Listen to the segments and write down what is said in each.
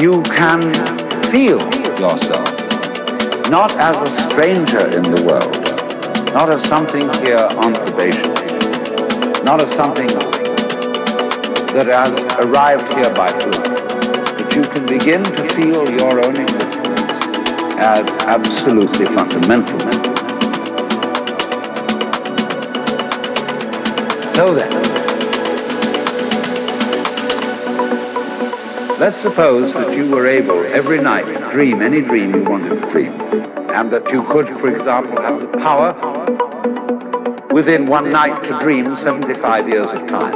You can feel yourself. Not as a stranger in the world, not as something here on probation, not as something that has arrived here by fluke, but you can begin to feel your own existence as absolutely fundamental. So then, let's suppose that you were able every night to dream any dream you wanted to dream, and that you could, for example, have the power within one night to dream 75 years of time,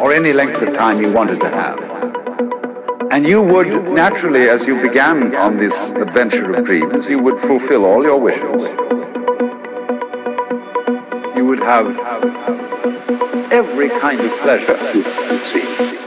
or any length of time you wanted to have. And you would naturally, as you began on this adventure of dreams, you would fulfill all your wishes. You would have every kind of pleasure you could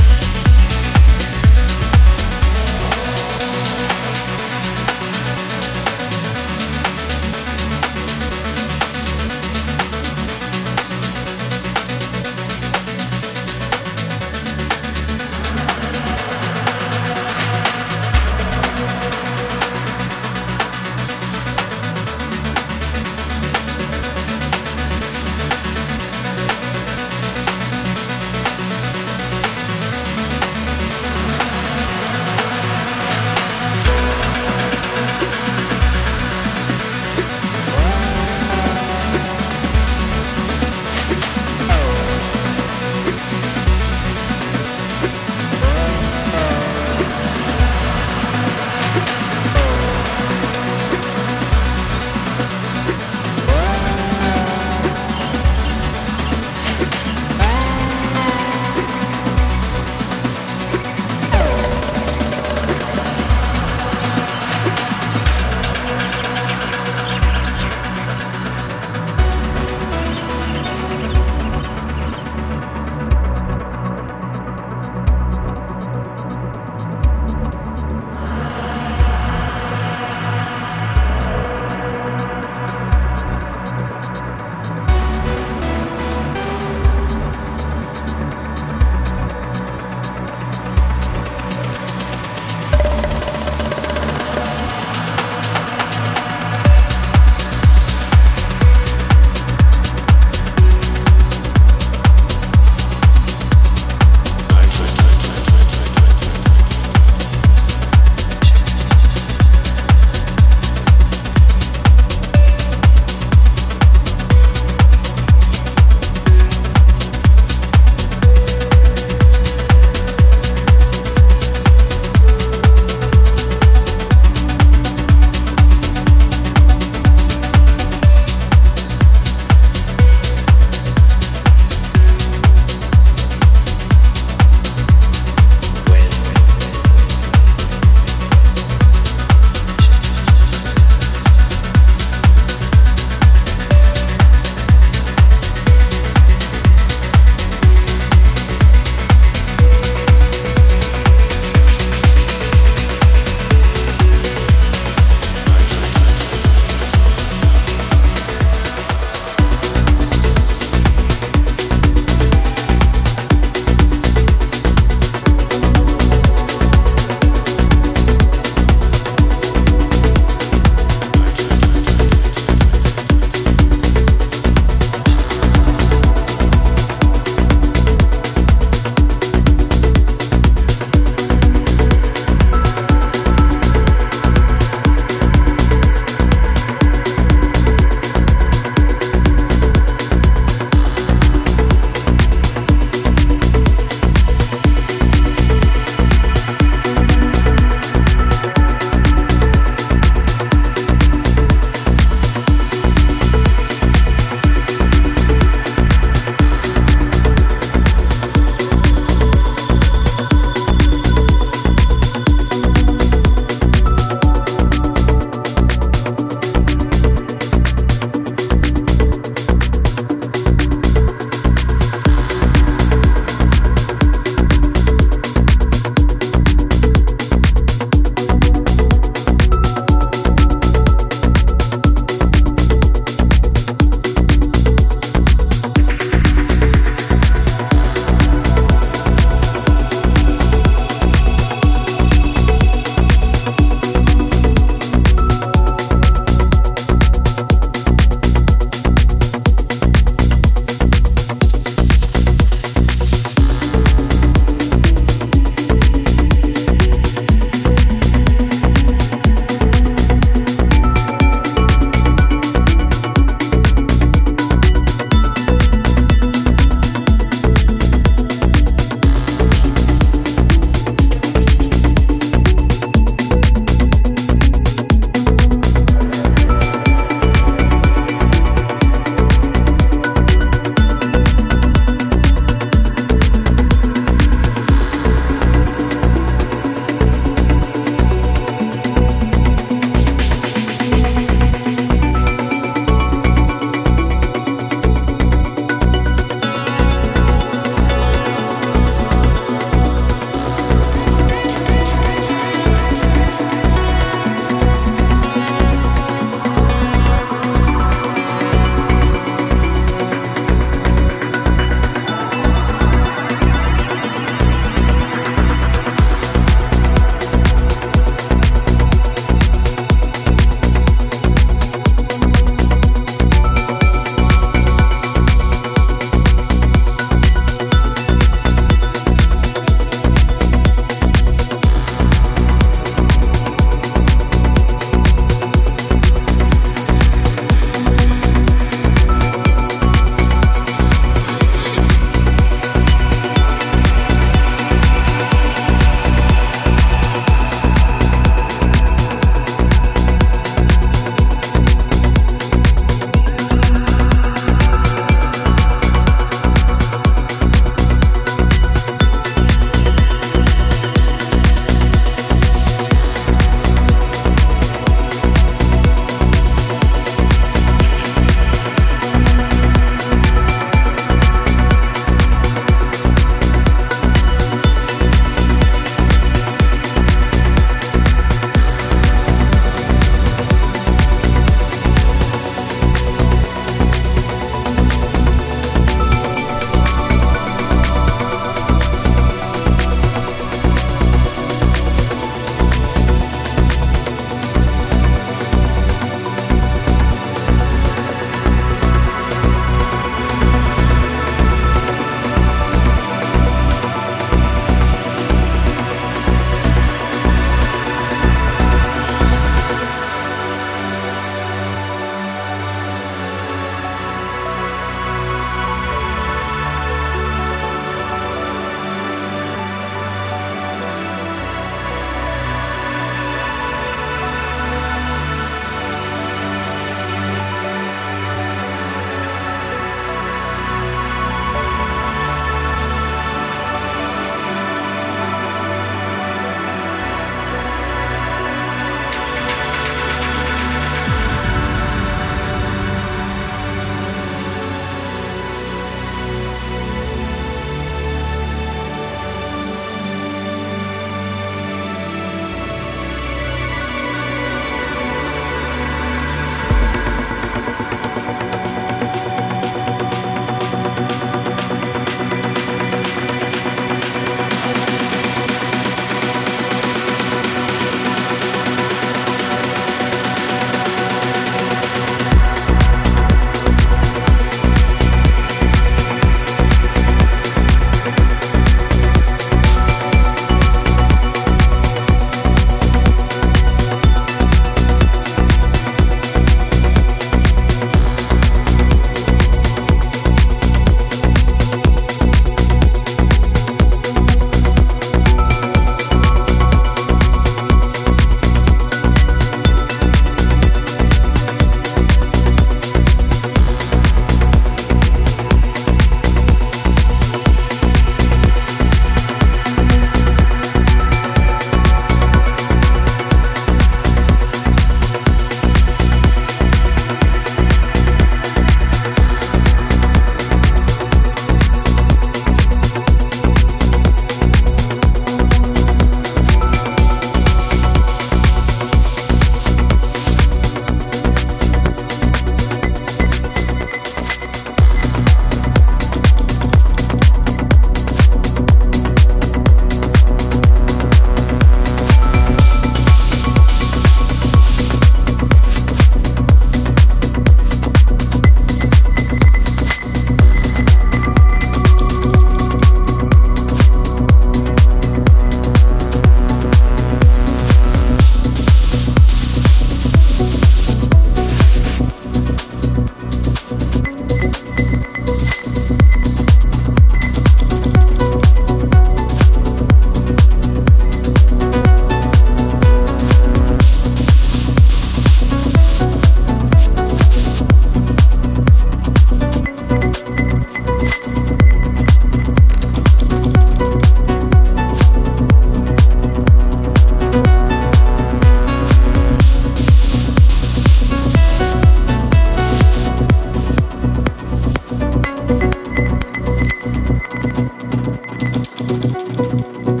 Thank